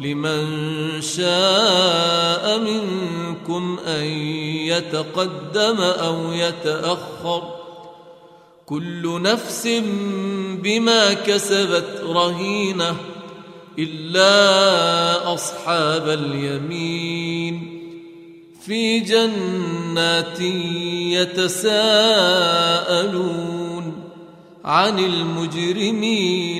لمن شاء منكم أن يتقدم أو يتأخر. كل نفس بما كسبت رهينة إلا أصحاب اليمين. في جنات يتساءلون عن المجرمين.